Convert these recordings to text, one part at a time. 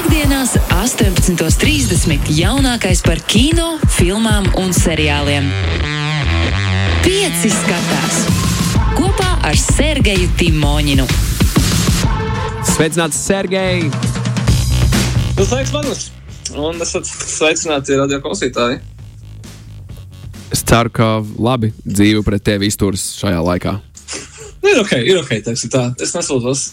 Piektdienās, 18.30. jaunākais par kino, filmām un seriāliem. Pieci skatās kopā ar Sergeju Timoņinu. Sveicināts, Sergei! Nu, sveiks, Magnus! Un esat sveicināti radio klausītāji. Es ceru, ka labi dzīve pret tevi izturas šajā laikā. Nu, ir ok, ir ok, tā. Es nesūdzos.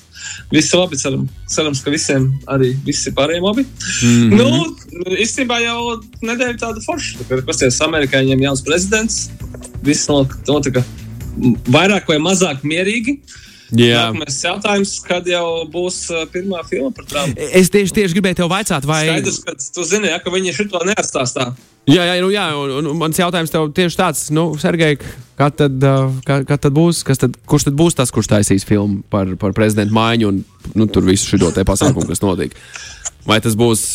Viss ir labi, ceram, cerams, ka visiem arī viss ir pārējiem labi. Mm -hmm. Nu, īstenībā jau nedēļa tāda forša. Kad pasties amerikāņiem jauns prezidents, viss notika vairāk vai mazāk mierīgi. Jā, Nākamais jautājums, kad jau būs uh, pirmā filma par Trumpu? es tieši, tieši gribēju te vaicāt, vai. Skaidrs, ka tu zini, ja, ka viņi šito neatstās tā. Jā, jā, nu, jā un, un mans jautājums tev tieši tāds, nu, Sergei, kā tad, uh, kā, kā tad būs, kas tad, kurš tad būs tas, kurš taisīs filmu par, par prezidentu maiņu un nu, tur visu šo te pasākumu, kas notiek? Vai tas būs.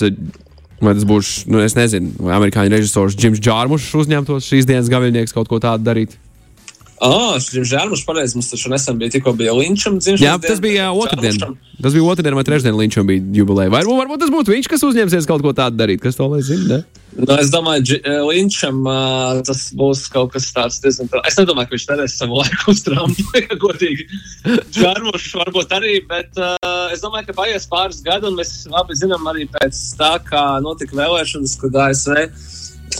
Vai tas būs, nu, es nezinu, vai amerikāņu režisors Džims Džārmušs uzņemtos šīs dienas gaviļnieks kaut ko tādu darīt? Ah, šis žēlums pareizi. Mums taču nesen bija tikko bija Linčam dzimšanas Jā, tas bija uh, otrdien. Tas bija otrdien vai trešdien, Linčam bija jubileja. Vai varbūt tas būtu viņš, kas uzņemsies kaut ko tādu darīt? Kas to lai zina? Ne? Nu, es domāju, ka Linčam uh, tas būs kaut kas tāds diezgan. Es nedomāju, ka viņš terēs savu laiku uz Trumpu, ja godīgi. Čārmošs varbūt arī, bet uh, es domāju, ka paies pāris gadi, un mēs labi zinām arī pēc tā, kā notika vēlēšanas, kad ASV.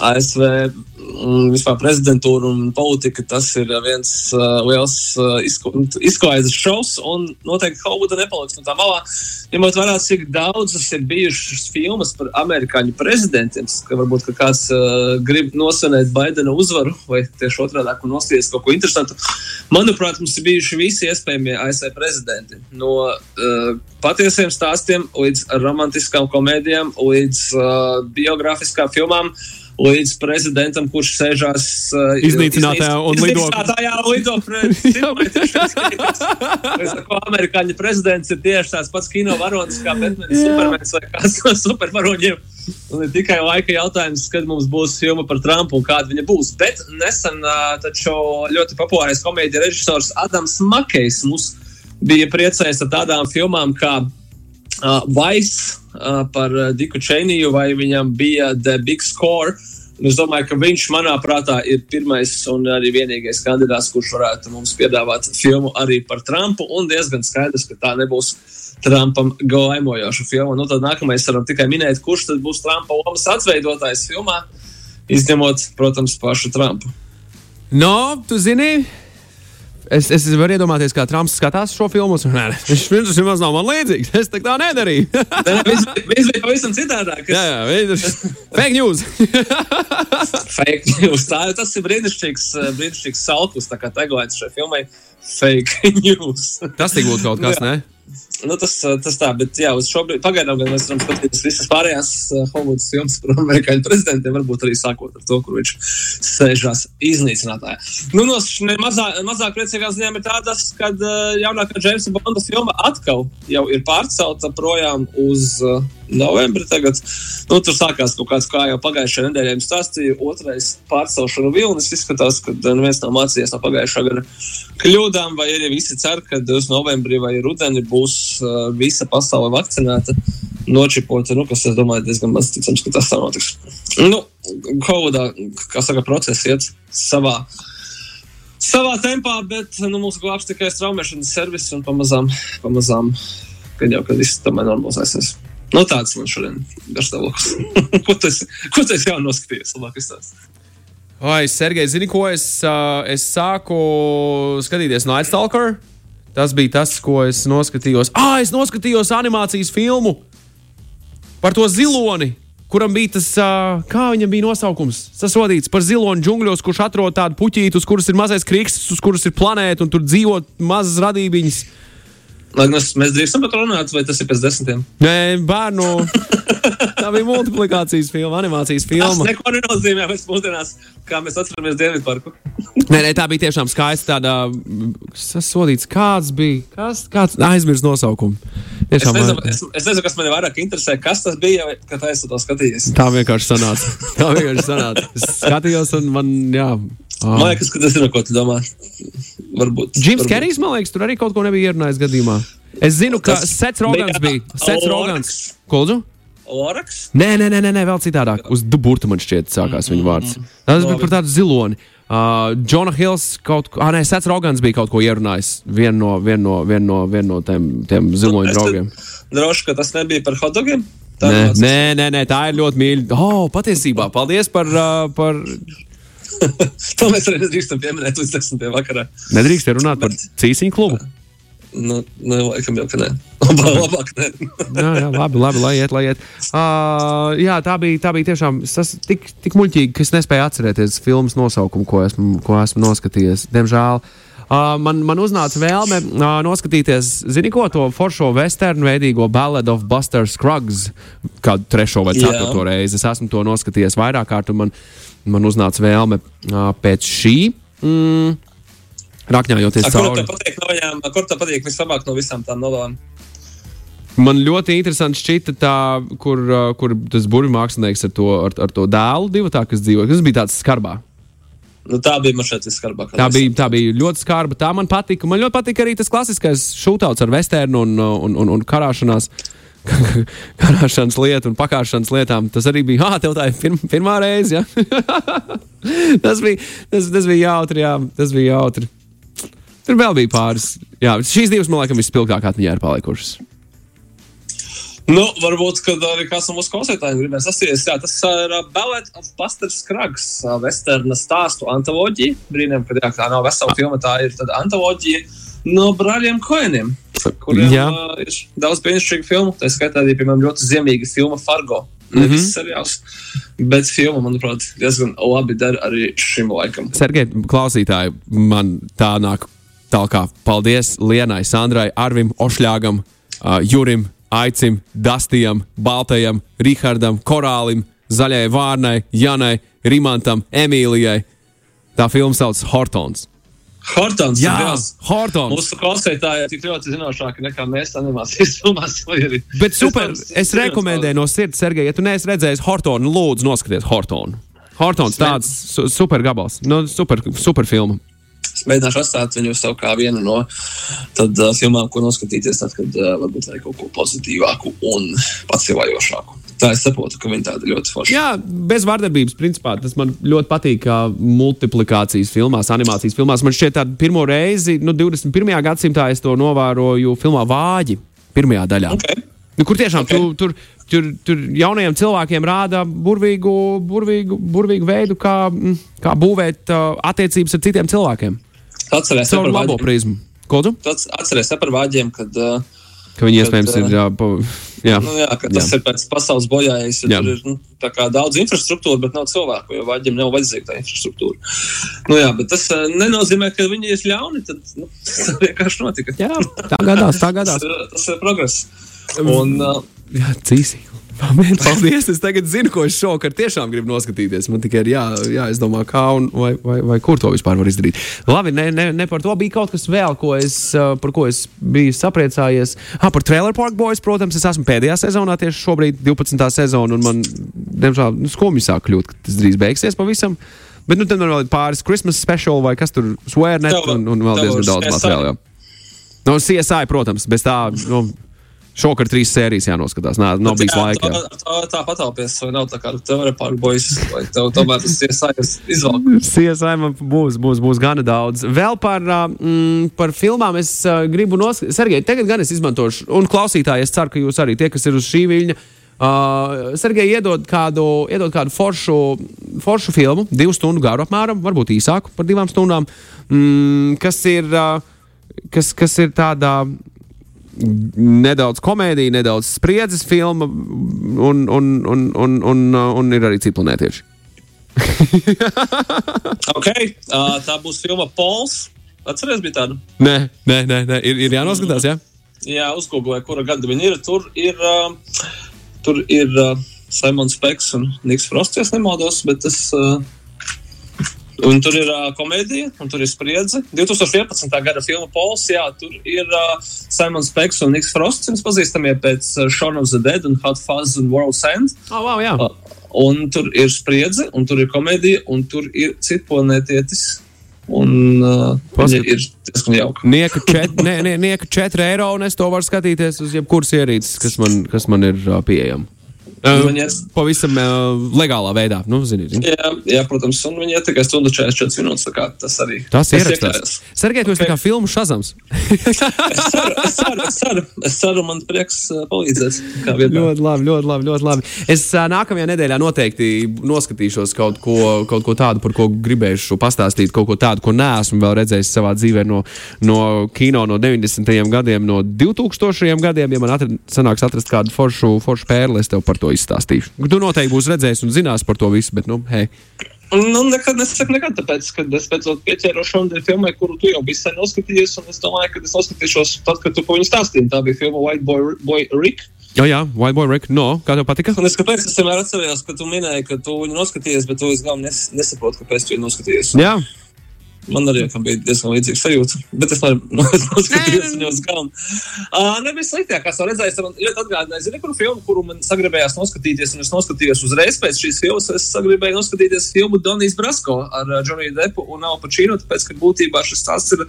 ASV mm, vispār prezidentūra un politika tas ir viens uh, liels uh, izko, izklaides šovs, un noteikti Holivuda nepaliks no tā malā. Ņemot vērā, cik daudzas ir bijušas filmas par amerikāņu prezidentiem, ka varbūt ka kāds uh, grib nosvinēt Baidena uzvaru vai tieši otrādi nosties kaut ko interesantu. Manuprāt, mums ir bijuši visi iespējamie ASV prezidenti. No uh, patiesiem stāstiem līdz romantiskām komēdijām, līdz uh, biogrāfiskām filmām līdz prezidentam, kurš sēžās uh, Iznīcinātajā un lido- lido cilvēku. Amerikāņu prezidents ir tieši tāds pats kino varonis kā Batmanis, Supermans vai kāds no supervaroņiem. Un ir tikai laika jautājums, kad mums būs filma par Trumpu un kāda viņa būs. Bet nesen uh, taču ļoti populārais komēdija režisors Adams Makejs mums bija priecājis ar tādām filmām kā uh, Vice uh, par uh, Diku Čēniju, vai viņam bija The Big Score. Un Es domāju, ka viņš manā prātā ir pirmais un arī vienīgais kandidāts, kurš varētu mums piedāvāt filmu arī par Trumpu. Un diezgan skaidrs, ka tā nebūs Trumpam gaimojoša filma. Nu, tad nākamais varam tikai minēt, kurš tad būs Trumpa lomas atsveidotājs filmā, izņemot, protams, pašu Trumpu. No, tu zini, es, es varu iedomāties, kā Trumps skatās šo filmu. Nē, viņš viņš nemaz nav man līdzīgs. Es tā nedarīju. Viss bija pavisam citādāk. jā, jā, viņš ir fake news. Fake news. Tā, tas ir brīnišķīgs, eh, brīnišķīgs salkus, tā kā teglēts šai filmai. Fake news. Tas tik būtu kaut kas, ne? Nu, tas, tas tā, bet jā, uz šobrīd pagaidām gan mēs varam skatīties visas pārējās uh, Hollywoods filmas par amerikāņu prezidentiem, varbūt arī sākot ar to, kur viņš sēžās iznīcinātājā. Nu, no mazā, mazāk priecīgās ziņām ir tādas, ka uh, jaunākā Džeimsa Bonda filma atkal jau ir pārcelta projām uz uh, novembri. Tagad, nu, tur sākās kaut kāds, kā jau pagājušajā nedēļā jums stāstīju, otrais pārcelšanu vilnis. Izskatās, ka neviens nav mācījies no pagājušā gada kļūdām, vai arī visi cer, ka uz novembrī vai rudeni būs uh, visa pasaule vakcinēta, nočipota. Nu, kas, es domāju, diezgan maz ticams, ka tas tā notiks. Nu, Covidā, kā saka, process iet savā. Savā tempā, bet nu, mums glābs tikai straumēšanas servis un pamazām, pamazām kad jau kad viss tomēr normalizēsies. Nu, tāds man šodien ir stāvoklis. ko tas esi jau noskatījies? Labāk izstāst. Oi, Sergei, zini, ko es, uh, es sāku skatīties Night Stalker? Tas bija tas, ko es noskatījos. Ah, es noskatījos animācijas filmu par to ziloni, kuram bija tas, uh, kā viņam bija nosaukums. Tas vadīts par ziloni džungļos, kurš atrod tādu puķīti, uz kuras ir mazais krīksts, uz kuras ir planēta, un tur dzīvo mazas radībiņas. Magnus, mēs drīkstam par to runāt, vai tas ir pēc desmitiem? Nē, bērnu. Tā bija multiplikācijas filma, animācijas Tas filma. neko nenozīmē pēc mūsdienās, kā mēs atceramies Dienvidu parku. Nē, nē, tā bija tiešām skaista. Tāda sasodīts, kāds bija. Kas, kāds aizmirst nosaukumu. Es Tiešām, nezinu, es, es nezinu, kas man vairāk interesē, kas tas bija, tā es to skatījies. Tā vienkārši sanāca. Tā vienkārši sanāca. Es skatījos, un man, jā. Man Oh. liekas, ka tas ir, ko tu domā. Varbūt. Džims. Kerijs, man liekas, tur arī kaut ko nebija ierunājis gadījumā. Es zinu, ka Tas Sets Rogans bija. Sets. Rogans. Ko lūdzu? Oraks. Nē, nē, nē, nē, vēl citādāk. Uz Duburta man šķiet sākās viņa vārds. Tas bija par tādu ziloni. Uh, Džona Hills kaut ko, ah, nē, Sets Rogans bija kaut ko ierunājis. Vienu no, vien no, vien no, vien no tiem, tiem ziloņu draugiem. Droši, ka tas nebija par hotdogiem. Nē, nē, nē, nē, tā ir ļoti mīļa. Oh, patiesībā, paldies par. Uh, par... to mēs arī nedrīkstam pieminēt līdz 10. vakarā. Nedrīkst runāt par cīsiņu klubu. Nu, nu, laikam jau, ka nē. Labāk, labāk nē. Jā, jā, labi, labi, lai iet, lai iet. Uh, jā, tā bija, tā bija tiešām tas tik, tik muļķīgi, ka es nespēju atcerēties filmas nosaukumu, ko esmu, ko esmu noskatījies. Diemžēl. Uh, man, man uznāca vēlme uh, noskatīties, zini, ko to foršo vesternu veidīgo Ballad of Buster Scruggs, kādu trešo vai ceturto reizi. Es esmu to noskatījies vairāk kārt, un man, man uznāca vēlme uh, pēc šī. Mm, Rakņājoties cauri. Kur tev patīk vislabāk no visām tām novām? Man ļoti interesanti šķita tā, kur, uh, kur tas burbuļu mākslinieks ar to, ar, ar to dēlu divu tā, kas dzīvo. Tas bija tāds skarbā. Nu, tā bija man šeit viskarbākā. Tā bija, tā bija ļoti skarba. Tā man patika. Man ļoti patika arī tas klasiskais šūtauts ar vesternu un, un, un, un karāšanās. Karāšanas lietu un pakāpšanas lietām. Tas arī bija. Ah, tev tā ir pirm, pirmā reize. Ja? tas, bija, tas, tas bija jautri. Jā, tas bija jautri. Tur vēl bija pāris. Jā, šīs divas, man liekas, vispilgtāk atmiņā ir palikušas. Nu, varbūt, kad arī kāds no mūsu klausītājiem gribēs sasties, jā, tas ir uh, Ballet of Buster Scruggs, uh, vesterna stāstu antoloģija. Brīniem, kad jā, tā nav vesela filma, tā ir tāda antoloģija no brāļiem Koeniem, kuriem Jā. uh, ir daudz brīnišķīgu filmu. Tā skaitā arī, piemēram, ļoti ziemīga filma Fargo. Ne Mhm. viss seriāls, bet filma, manuprāt, diezgan labi der arī šim laikam. Sergei, klausītāji, man tā nāk tālāk. Paldies Lienai, Sandrai, Arvim, Ošļāgam, uh, Jurim, Aicim, Dastijam, Baltajam, Rihardam, Korālim, Zaļai Vārnai, Janai, Rimantam, Emīlijai. Tā filma sauc Hortons. Hortons, Dievs! Hortons! Mūsu klausītāji ir tik ļoti zinošāki nekā mēs animācijas filmās. Bet super, Es- es rekomendēju no sirds, Sergei, ja tu neesi redzējis Hortonu, lūdzu, noskaties Hortonu. Hortons tāds su super gabals, no, super, super filma. Mēģināšu atstāt viņu sev kā vienu no tad, uh, filmām, ko noskatīties, tad, kad uh, varbūt arī kaut ko pozitīvāku un patsīvojošāku. Tā es saprotu, ka viņi tādi ļoti forši. Jā, bez vardarbības, principā. Tas man ļoti patīk, kā multiplikācijas filmās, animācijas filmās. Man šķiet, ka pirmo reizi, nu, 21. gadsimtā es to novēroju filmā Vāģi, pirmajā daļā. Okay. Nu, kur tiešām Ok. okay. tur, tur, tur, tur jaunajiem cilvēkiem rāda burvīgu, burvīgu, burvīgu veidu, kā, mm, kā būvēt uh, attiecības ar citiem cilvēkiem. Atcerēsimies par labo vāģiem. prizmu. Ko tu? Tu Atcerēsies par vāģiem, kad, uh, Ka viņi iespējams ir. uh, Jā, pa, jā. nu, jā, ka tas Jā. ir pēc pasaules bojājas. Jā. Tur ir nu, daudz infrastruktūra, bet nav cilvēku, jo vāģiem nav vajadzīga tā infrastruktūra. Nu, jā, bet tas uh, nenozīmē, ka viņi ir ļauni. Tad, nu, tas vienkārši notika. jā, tā gadās, tā Tas, gadās. ir- tas ir progress. Un, uh, Jā, cīsīgi. Paldies! Es tagad zinu, ko es šovakar tiešām gribu noskatīties. Man tikai ir jā, jāizdomā, kā un vai, vai, vai kur to vispār var izdarīt. Labi, ne, ne, ne par to bija kaut kas vēl, ko es, uh, par ko es biju sapriecājies. Ah, par Trailer Park Boys, protams, es esmu pēdējā sezonā, tieši šobrīd 12. sezona, un man, diemžēl, nu, skumji sāk kļūt, ka tas drīz beigsies pavisam. Bet nu, tad man vēl ir pāris Christmas special vai kas tur swear net un, un vēl diezgan daudz jā. No CSI, protams, bez tā. Nu, Šokar trīs sērijas jānoskatās. Nā, nav bijis laika. jā. Tā, tā, tā patalpies, vai nav tā kā teorija par bojas, vai tev tomēr tas iesājas izvēlēt. CSI man būs, būs, būs gana daudz. Vēl par, mm, par filmām es uh, gribu noskatīties. Sergei, tagad gan es izmantošu, un klausītāji, es ceru, ka jūs arī tie, kas ir uz šī viļņa. Uh, Sergei iedod kādu, iedod kādu foršu, foršu filmu, divu stundu garu apmēram, varbūt īsāku par divām stundām, mm, kas, ir, uh, kas, kas ir tādā nedaudz komēdija, nedaudz spriedzes filma, un, un, un, un, un, un ir arī ciplanētieši. Ok, uh, tā būs filma Pols. Atceries, bija tāda. Nē, nē, nē, nē. Ir, ir jānoskatās, jā. Jā, uzgooglēju, kura gada viņi ir. Tur ir, uh, tur ir uh, Simons Peks un Niks Frosts, ja es nemaldos, bet tas. Uh, Un tur ir uh, komēdija, un tur ir spriedzi. 2011. gada filma Pols, jā, tur ir uh, Simons Peks un Niks Frosts, viņas pazīstamie pēc uh, Shaun of the Dead un Hot Fuzz un World's End. Oh, wow, jā. Un tur ir spriedzi, un tur ir komēdija, un tur ir citplanētietis. Un uh, Paskat- ir diezgan jauka. Nieka 4 nieka četri eiro, un es to varu skatīties uz jebkuras ierīces, kas man, kas man ir uh, pieejama. Iet, pavisam uh, legālā veidā, nu, zini. zini. jā, jā, protams, un viņi iet tikai stundu 44 minūtes. Tas arī Tas ir ierakstās. Sergei, tu esi kā filmu šazams. Es ceru, es ceru, es ceru, es ceru man prieks uh, palīdzēt. Ļoti labi, ļoti labi. Ļoti labi. Es uh, nākamajā nedēļā noteikti noskatīšos kaut ko, kaut ko tādu, par ko gribēšu pastāstīt, kaut ko tādu, ko neesmu vēl redzējis savā dzīvē no, no kino no 90. gadiem, no 2000. gadiem. Ja man atr sanāks atrast kādu foršu, foršu pērli, es tev par to izstāstīšu. Tu noteikti būsi redzējis un zinās par to visu, bet, nu, hei. Nu, nekad nesaku, nekad, tāpēc, kad es tam pieķēros šodien filmai, kuru tu jau biji sen noskatījies, es domāju, ka es noskatīšos tad, kad tu par viņu stāstīji. Tā bija filma White Boy, Boy Rick. Jā, jā, White Boy Rick, no, kā tev patika? Un es kāpēc es vienmēr atcerējos, ka tu minēji, ka tu viņu noskatījies, bet tu es galvenā nes, nesaprotu, kāpēc tu viņu noskatījies. Jā, Man arī bija diezgan līdzīga sajūta, bet es noskatījos viņu uz galvu. Uh, nebija sliktāk, kā es redzēju, man ļoti atgādināja, zini, kuru filmu, kuru man sagribējās noskatīties, un es noskatījos uzreiz pēc šīs filmas. Es sagribēju noskatīties filmu Donijas Brasko ar Johnny Deppu un Al Pacino, tāpēc, ka būtībā šis stāsts ir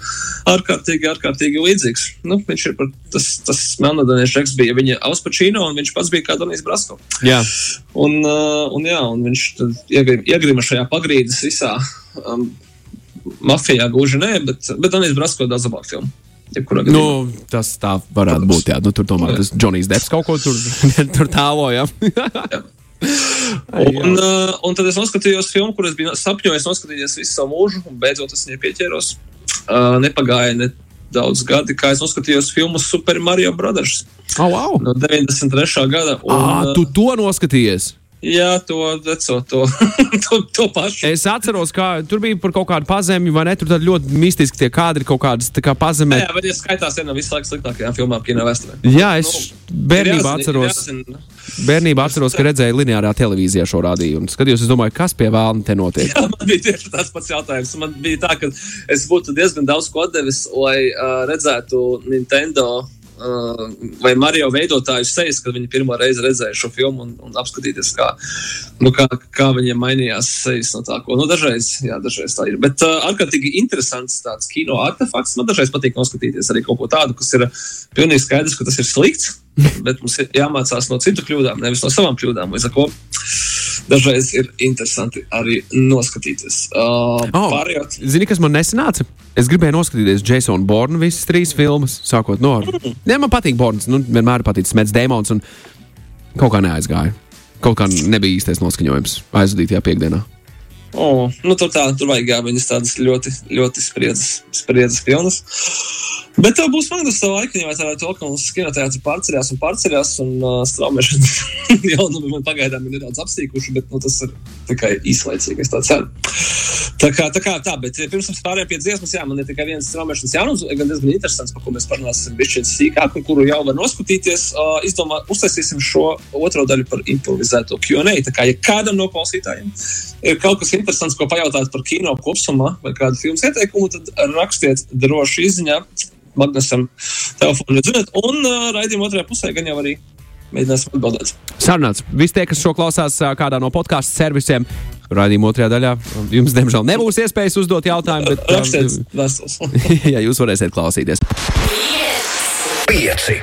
ārkārtīgi, ārkārtīgi līdzīgs. Nu, viņš ir par, tas, tas melnadainieks Džeks bija viņa Al Pacino, un viņš pats bija kā Donijas Brasko. jā. Un, uh, un, jā, un viņš iegrima šajā pagrīdes visā um, mafijā gluži nē, bet, bet Danijas Brasko daudz labāk filmu. Nu, tas tā varētu būt. Jā, nu, tur tomēr tas Džonijs Deps kaut ko tur, tur tāloja. Un, uh, un tad es noskatījos filmu, kuras biju sapņojis noskatīties visu savu mūžu, un beidzot es viņai pieķēros. Uh, nepagāja ne daudz gadi, kā es noskatījos filmu Super Mario Brothers oh, wow. no 93. gada. Un, uh, tu to noskatījies. Jā, to, veco, to, to, to pašu. Es atceros, ka tur bija par kaut kādu pazemi, vai ne? Tur ļoti mistiski tie kadri kaut kādas tā kā pazemē. Jā, bet ja skaitās viena no visu laiku sliktākajām filmām kino vēsturē. Jā, es bērnībā Ir jāzina- atceros, bērnībā atceros, ka redzēju lineārā televīzijā šo rādījumu. Un skatījos, es domāju, kas pie vēlna te notiek. Jā, man bija tieši tāds pats jautājums. Man bija tā, ka es būtu diezgan daudz ko devis, lai uh, redzētu Nintendo vai Mario veidotāju sejas, kad viņi pirmo reizi redzēja šo filmu un, un apskatīties, kā, nu, kā, kā viņiem mainījās sejas no tā, ko nu, dažreiz, jā, dažreiz tā ir. Bet uh, ārkārtīgi interesants tāds kino artefakts. Man dažreiz patīk noskatīties arī kaut ko tādu, kas ir pilnīgi skaidrs, ka tas ir slikts. Bet mums ir jāmācās no citu kļūdām, nevis no savām kļūdām. Līdz ar to dažreiz ir interesanti arī noskatīties. Uh, Oh. Pārējot, Zini, kas man nesanāca? Es gribēju noskatīties Jasonu Bornu visas trīs filmas, sākot no. Jā, man patīk Borns. Nu, vienmēr paticis Mets Dēmons, un kaut kā neaizgāja. Kaut kā nebija īstais noskaņojums aizvadītajā piekdienā. Oh, nu, tur, tā, tur vajag jā, viņas tādas ļoti, ļoti spriedzes, spriedzes pilnas. Bet tev būs smags savā laikā, ja tā mums kinoteātris pārceļās un pārceļās, un uh, straumēšana jau nu, man pagaidām ir nedaudz apstīkuši, bet nu, tas ir tikai īslaicīgi, es tā ceru. Tā kā tā, kā, tā bet ja pirms mēs pārējām pie dziesmas, jā, man ir tikai viens straumēšanas jaunums, gan diezgan interesants, par ko mēs parunāsim bišķiet sīkāk, un kuru jau var noskatīties. Uh, izdomā, uztaisīsim šo otro daļu par improvizēto Q&A. Tā kā, ja kādam no klausītājiem ir kaut kas interesants, ko pajautāt par kino kopsumā vai kādu filmu ieteikumu, tad rakstiet droši izziņā Magnusam telefonu. Ziniet, un uh, raidījuma otrajā pusē gan jau arī mēģināsim atbildēt. Sarunāts. Visi tie, kas šo klausās kādā no podkāstu servisiem, raidījuma otrajā daļā, jums, diemžēl, nebūs iespējas uzdot jautājumu, bet, ā, Rakstiet ja jūs varēsiet klausīties. Pieci.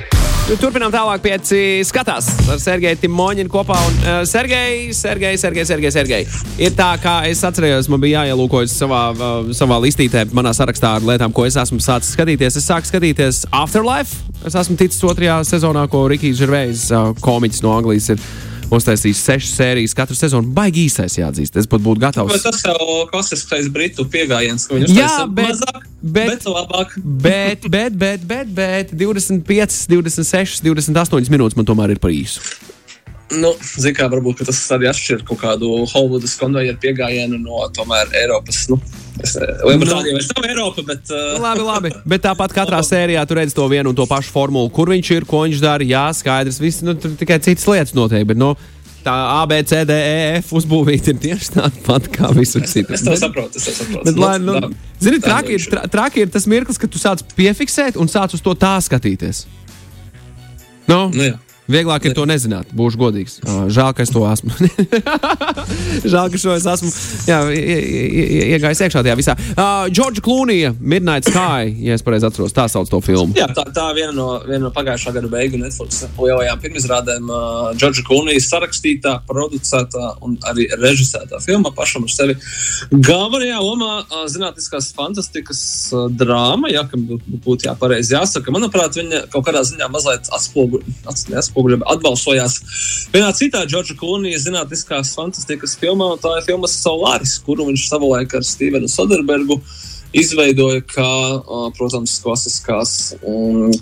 Turpinām tālāk, pieci skatās ar Sergeju Timoņinu kopā. Un, uh, Sergei, Sergei, Sergei, Sergei, Sergei. Ir tā, kā es atceros, man bija jāielūkojas savā, uh, savā listītē, manā sarakstā ar lietām, ko es esmu sācis skatīties. Es sāku skatīties Afterlife. Es esmu ticis otrajā sezonā, ko Rikijs Žervejs, uh, komiķis no Anglijas, ir uztaisījis sešas sērijas katru sezonu. Baigi īsais jāatzīst. Es pat būtu Bet gatavs. tas jau klasiskais britu pieejams, Jā, bet- mazāk, bet- bet labāk. Bet, bet, bet, bet, bet 25, 26, 28 minūtes man tomēr ir par īsu. Nu, Ziniet, kā varbūt ka tas arī atšķir kaut kādu Hollywoodas konvejeru piegājienu no tomēr Eiropas. Nu, es ne- Lielbritānija vairs nav Eiropa, bet uh, Nu, Labi, labi. Bet tāpat katrā sērijā tur redz to vienu un to pašu formulu, kur viņš ir, ko viņš dara. Jā, skaidrs, viss, nu, tur tikai citas lietas notiek. Bet, nu, tā A, B, C, D, E, F uzbūvēta ir tieši tāda pati kā visur citur. es to Bet- saprotu. Es to saprotu. Bet, lai, nu, tā- zini, traki ir. tra, traki ir tas mirklis, kad tu sāc piefiksēt un sāc uz to tā skatīties. Nu, Nu, jā. Vieglāk ir to nezināt, būšu godīgs. Uh, Žēl, ka es to esmu. Žēl, ka šo es esmu iegājis iekšā tajā visā. Džordža Klūnija, Midnight Sky, ja es pareizi atceros, tā sauc to filmu. Jā, tā, tā viena no, viena no pagājušā gada beigu Netflix lielajām pirmizrādēm. Uh, Džordža Klūnijas sarakstītā, producētā un arī režisētā filma pašam ar sevi. Galvenajā lomā uh, zinātniskās fantastikas uh, drāma, ja, kam būtu būt, jā, pareizi jāsaka. Manuprāt, viņa kaut kādā ziņā mazliet atspoguļo, atspoguļo, atbalsojās. Vienā citā Džordža Klūnijas zinātniskās fantastikas filmā, un tā ir filma Solaris, kuru viņš savulaik ar Stevenu Soderbergu izveidoja kā, protams, klasiskās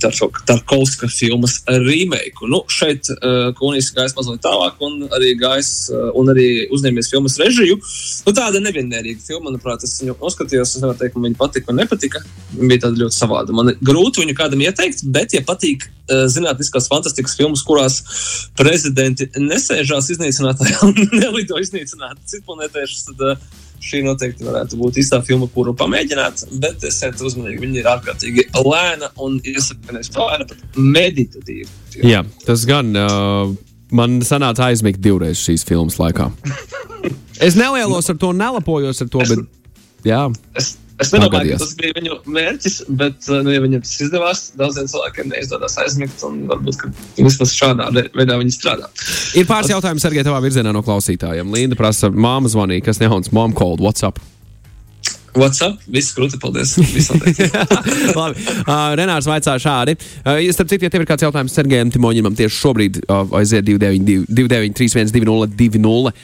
Tarko- Tarkovska filmas remake. Nu, šeit Kunīs gājis mazliet tālāk, un arī gājis uh, un arī uzņēmies filmas režiju. Nu, tāda nevienmērīga filma, manuprāt, es viņu noskatījos. Es nevaru teikt, ka viņa patika vai nepatika. Viņa bija tāda ļoti savāda. Man grūti viņu kādam ieteikt, bet, ja patīk zinātniskās fantastikas filmas, kurās prezidenti nesēžās iznīcinātājā un nelido iznīcināt citplanētiešus, tad uh, šī noteikti varētu būt īstā filma, kuru pamēģināt. Bet esiet uzmanīgi, viņa ir ārkārtīgi lēna un lēna, bet meditatīva. Jā, tas gan. Uh, man sanāca aizmigt divreiz šīs filmas laikā. Es nelielos ar to, nelapojos ar to, bet. Jā, Es, es nedomāju, ka tas bija viņu mērķis, bet, uh, nu, ja viņam tas izdevās, daudziem cilvēkiem neizdodas aizmigt, un varbūt vismaz šādā ve- veidā viņi strādā. ir pāris jautājumu, Sergei, tavā virzienā no klausītājiem. Linda prasa, māma zvanīja, kas jauns, mom called, what's up? What's up? Viss krūti, paldies. Labi. Uh, Renārs vaicā šādi. Uh, starp citu, ja tev ir kāds jautājums Sergejam Timoņinam tieši šobrīd, uh, aiziet 293-1202, uh,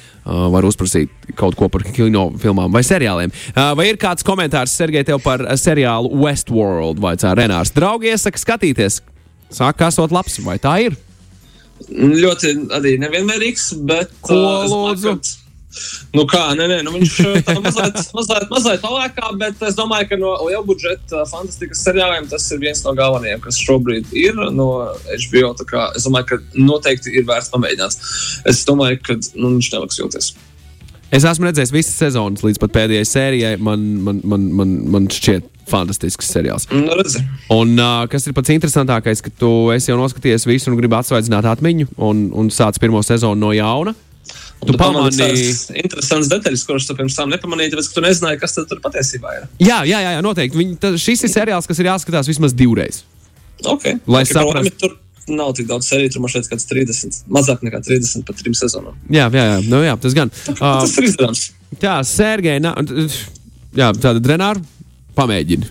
var uzprasīt kaut ko par kino filmām vai seriāliem. Uh, vai ir kāds komentārs Sergej tev par seriālu Westworld? Vaicā Renārs. Draugi iesaka skatīties. Sāk esot labs, vai tā ir? ļoti arī nevienmērīgs, bet. Ko, uh, lūdzu? ka- Nu kā, nē, nē, nu viņš uh, tā mazliet, mazliet, mazliet palēkā, bet es domāju, ka no liela budžeta fantastikas seriāliem tas ir viens no galvenajiem, kas šobrīd ir no HBO. kā Es domāju, ka noteikti ir vērts pamēģināt. Es domāju, ka nu, viņš neliks jūties. Es esmu redzējis visas sezonas līdz pat pēdējai sērijai. Man, man, man, man, man šķiet fantastisks seriāls. Nu. Un uh, kas ir pats interesantākais, ka tu esi jau noskatījies visu un gribi atsvaidzināt atmiņu un, un sāc pirmo sezonu no jauna. Tu Un pamanīji interesantas detaļas, kuras tu pirms tam nepamanīji, tāpēc, ka tu nezināji, kas tur patiesībā ir. jā, jā, jā, noteikti. Viņi, ta, šis ir seriāls, kas ir jāskatās vismaz divreiz. Okay. Lai Ok, saprastu. nav tik daudz sēriju, tur man šeit kāds 30, mazāk nekā 30 pat trim sezonām. Jā, jā, jā, nu, jā tas gan. Uh, Tas ir izdarāms. tā, Sērgei, jā, tāda drenāra pamēģini.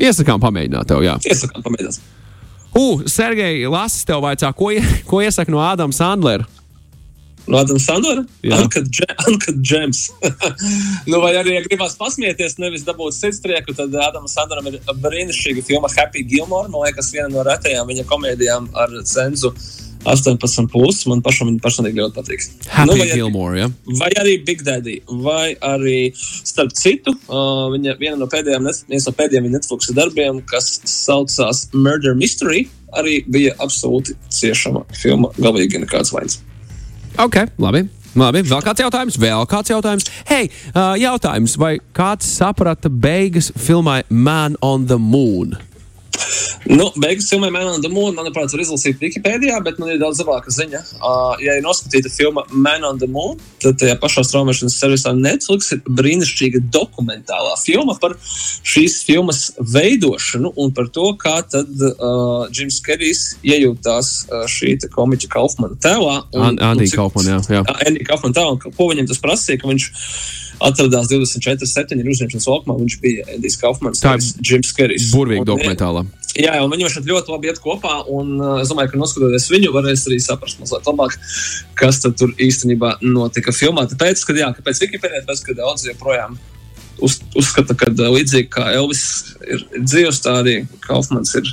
Iesakām pamēģināt tev, jā. Iesakām, pamēģinās. Uh, Sergei, lasis tev vaicā, ko, ko iesaka no Ādama Sandlera? Sandora? Jā. Uncut Ge- Uncut Gems. nu, vai arī, ja gribās pasmieties, nevis dabūt sirdstrieku, tad Adamam Sandoram ir brīnišķīga filma Happy Gilmore. Man liekas, viena no retajām viņa komēdijām ar cenzu 18. Plus. Man pašam viņa personīgi ļoti patīk. Happy Nu, vai arī- Gilmore, jā. Vai arī Big Daddy, vai arī, starp citu, uh, viņa viena no pēdējām, viens no pēdējiem Netflix darbiem, kas saucās Murder Mystery, arī bija absolūti ciešama filma, galīgi nekāds vainas. Ok, labi. Labi, vēl kāds jautājums? Vēl kāds jautājums? Hei, uh, jautājums, vai kāds saprata beigas filmai Man on the Moon? Nu, beigas filmai Man on the Moon, manuprāt, var izlasīt Wikipēdijā, bet man ir daudz labāka ziņa. Uh, ja ir noskatīta filma Man on the Moon, tad tajā pašā straumēšanas servisā Netflix ir brīnišķīga dokumentālā filma par šīs filmas veidošanu un par to, kā tad uh, Jims Kerijs iejūtās uh, šī komiķa Kaufmana tēlā. un- An- Andy un cik- Kaufman, jā. jā. Andy Kaufman tā, un ko viņam tas prasīja, ka viņš atradās 24, 7 uzņemšanas laukumā, viņš bija Andijs Kaufmans, Tā ir Jims Kerijs. Burvīgi Un, dokumentālā. Jā, un viņi šeit ļoti labi iet kopā. Un, uh, es domāju, ka noskatoties viņu, varēs arī saprast mazliet labāk, kas tur īstenībā notika filmā. Tāpēc, ka, jā, kāpēc Wikipēdijā, tāpēc, ka daudz joprojām uz, uzskata, ka uh, līdzīgi kā Elvis ir, ir dzīvs, tā arī Kaufmans ir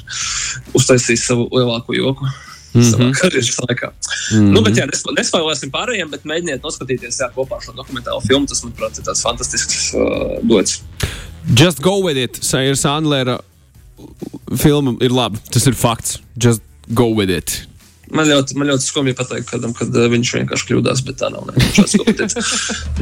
uztaisījis savu lielāko joku. Mm -hmm. Savā karjeras laikā. Mm -hmm. nu, bet, jā, nes- nespoilēsim pārējiem, bet mēģiniet noskatīties jā, kopā šo dokumentālo filmu. Tas, manuprāt, ir tāds fantastisks uh, dots. Just go with it, Saira Sandlera filma ir laba. Tas ir fakts. Just go with it. Man ļoti, man ļoti skumji pateikt, kādam, kad uh, viņš vienkārši kļūdās, bet tā nav.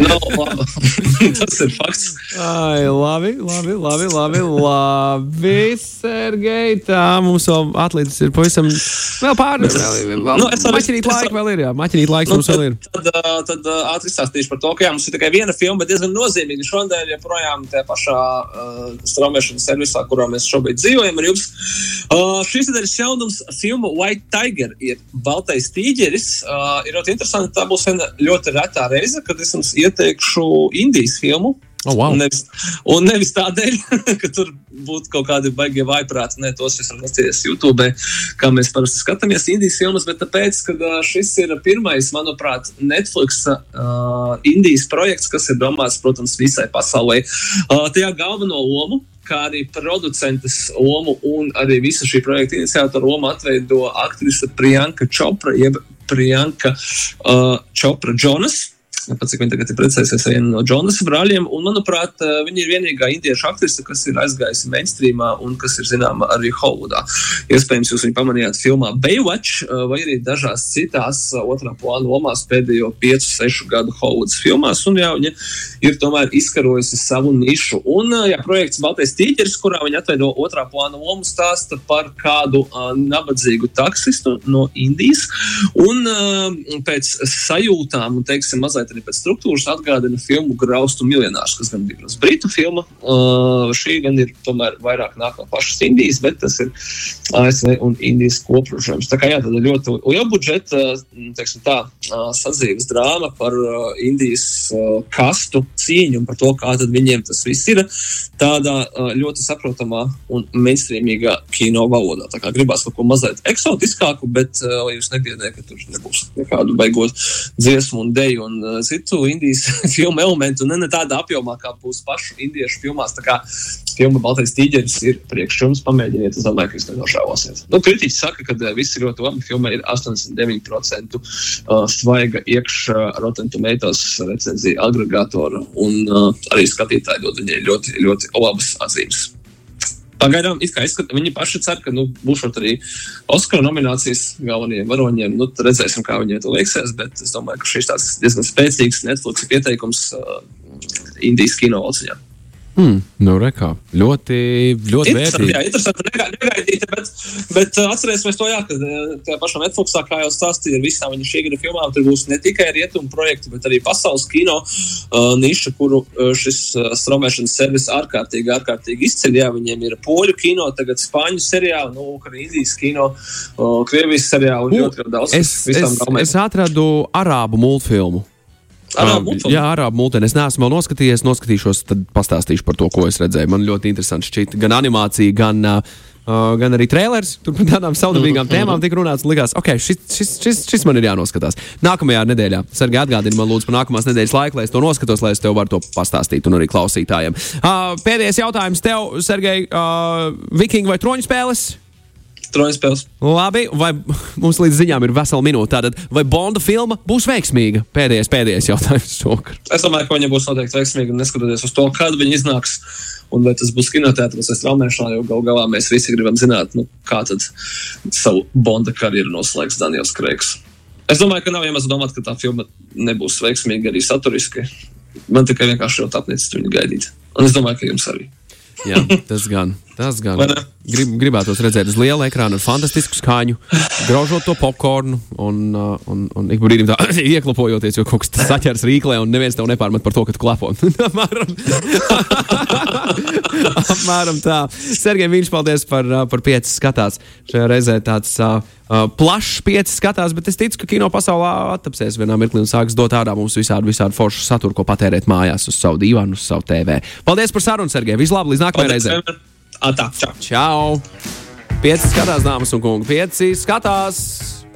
Nav labi. Tas ir fakts. Ai, labi, labi, labi, labi, labi Sergei. Tā mums vēl atlīdz ir pavisam vēl pāri. Vēl, vēl, Nu, es varu- maķinīt laiku vēl ir, jā. Maķinīt laiks Nu, mums vēl ir. Tad, tad, uh, tad uh, ātri izstāstīšu par to, ka jā, mums ir tikai viena filma, bet diezgan nozīmīga. Šodien joprojām tajā pašā uh, straumēšanas servisā, kurā mēs šobrīd dzīvojam ar jums. Uh, šīs nedēļas jaunums filma White Tiger ir Baltais tīģeris. Uh, ir ļoti interesanti, tā būs viena ļoti retā reize, kad es jums ieteikšu Indijas filmu. Oh, wow. Un nevis, un nevis tādēļ, ka tur būtu kaut kādi baigie vaiprāti, ne tos es nostīties YouTube, kā mēs parasti skatāmies Indijas filmas, bet tāpēc, ka šis ir pirmais, manuprāt, Netflix uh, Indijas projekts, kas ir domāts, protams, visai pasaulē. Uh, tajā galveno lomu kā arī producentes lomu un arī visu šī projekta iniciatoru lomu atveido aktrise Priyanka Chopra, jeb Priyanka uh, Chopra Jonas. Pats, cik viņa tagad ir precējusies ar vienu no Jonasa brāļiem, un, manuprāt, uh, viņa ir vienīgā indiešu aktrise, kas ir aizgājusi mainstreamā un kas ir zināma arī Hollywoodā. Iespējams, jūs viņu pamanījāt filmā Baywatch uh, vai arī dažās citās uh, otrā plāna lomās pēdējo 5-6 gadu Hollywoodas filmās, un jā, viņa ir tomēr izkarojusi savu nišu. Un, jā, projekts Baltais tīģeris, kurā viņa atveido otrā plāna lomu, stāsta par kādu uh, nabadzīgu taksistu no Indijas, un uh, pēc sajūtām, un teiksim, mazliet arī pēc struktūras atgādina filmu Graustu miljonārs, kas gan bija britu filma. Uh, šī gan ir tomēr vairāk nāk no pašas Indijas, bet tas ir ASV un Indijas koprožējums. Tā kā jā, tad ļoti liela budžeta, teiksim tā, uh, sadzīves drāma par uh, Indijas uh, kastu cīņu un par to, kā tad viņiem tas viss ir tādā ļoti saprotamā un mainstreamīgā kino valodā. Tā kā gribās kaut ko mazliet eksotiskāku, bet lai jūs negaidījāt, ka tur nebūs nekādu beigot dziesmu un deju un citu indijas filmu elementu, ne, ne tādā apjomā, kā būs pašu indiešu filmās. Tā kā filma Baltais tīģeris ir priekš jums, pamēģiniet, es domāju, ka jūs nenošāvosiet. Nu, kritiķi saka, ka uh, viss ir ļoti labi. Filmai ir 89% uh, svaiga iekšā Rotten Tomatoes recenzija agregātora, un arī skatītāji dod viņai ļoti, ļoti labas atzīmes. Pagaidām, it kā izskat, viņi paši cer, ka nu, būs arī Oskara nominācijas galvenajiem varoņiem. Nu, redzēsim, kā viņiem to veiksies. Bet es domāju, ka šis tāds diezgan spēcīgs Netflix pieteikums uh, Indijas kino valciņā. Hmm, nu, rekā. Ļoti, ļoti vērtīgi. jā, interesanti, nega- negaidīti, bet, bet uh, atcerēsimies to, jā, ka uh, tajā pašā Netflixā, kā jau stāstīja, ar visām viņa šī gada filmām, tur būs ne tikai rietumu projekti, bet arī pasaules kino uh, niša, kuru šis uh, straumēšanas servis ārkārtīgi, ārkārtīgi izceļ. Jā, viņiem ir poļu kino, tagad spāņu seriāli, nu, arī Indijas kino, uh, Krievijas seriāli un ļoti daudz. Es, es, es atradu arābu multfilmu. Arābu Um? Jā, arābu multeni. Es neesmu vēl noskatījies, noskatīšos, tad pastāstīšu par to, ko es redzēju. Man ļoti interesanti šķiet gan animācija, gan, uh, gan arī trailers. Tur par tādām saudabīgām tēmām tika runāts. Likās, ok, šis, šis, šis, šis man ir jānoskatās. Nākamajā nedēļā, Sergei, atgādini man lūdzu par nākamās nedēļas laiku, lai es to noskatos, lai es tev varu to pastāstīt un arī klausītājiem. Uh, pēdējais jautājums tev, Sergei, uh, Viking vai troņu spēles? Troņu spēles. Labi, vai mums līdz ziņām ir vesela minūte? Tātad, vai Bonda filma būs veiksmīga? Pēdējais, pēdējais jautājums šovakar. Es domāju, ka viņa būs noteikti veiksmīga, neskatoties uz to, kad viņa iznāks. Un vai tas būs kinoteātris vai straumēšanā, jo gal galā mēs visi gribam zināt, nu, kā tad savu Bonda karjeru noslēgs Daniels Kreigs. Es domāju, ka nav iemesls domāt, ka tā filma nebūs veiksmīga arī saturiski. Man tikai vienkārši ļoti apnicis viņu gaidīt. Un es domāju, ka jums arī. Jā, tas gan. Tas gan. Grib, gribētos redzēt uz liela ekrāna ar fantastisku skaņu, graužot to popkornu un, uh, un, un ik brīdim tā ieklapojoties, jo kaut kas saķers rīklē un neviens tev nepārmet par to, ka tu klapo. apmēram, apmēram tā. Sergei, viņš paldies par, uh, par pieci skatās. Šajā reizē tāds uh, uh, plašs pieci skatās, bet es ticu, ka kino pasaulē attapsies vienā mirklī un sāks dot ārā mums visādi, visādi foršu saturu, ko patērēt mājās uz savu dīvānu, uz savu TV. Paldies par sarunu, Sergei! Vislabāk, līdz nākamajai reizei! Ā, tā, čau! Čau! Pieci skatās, dāmas un kungi, pieci skatās!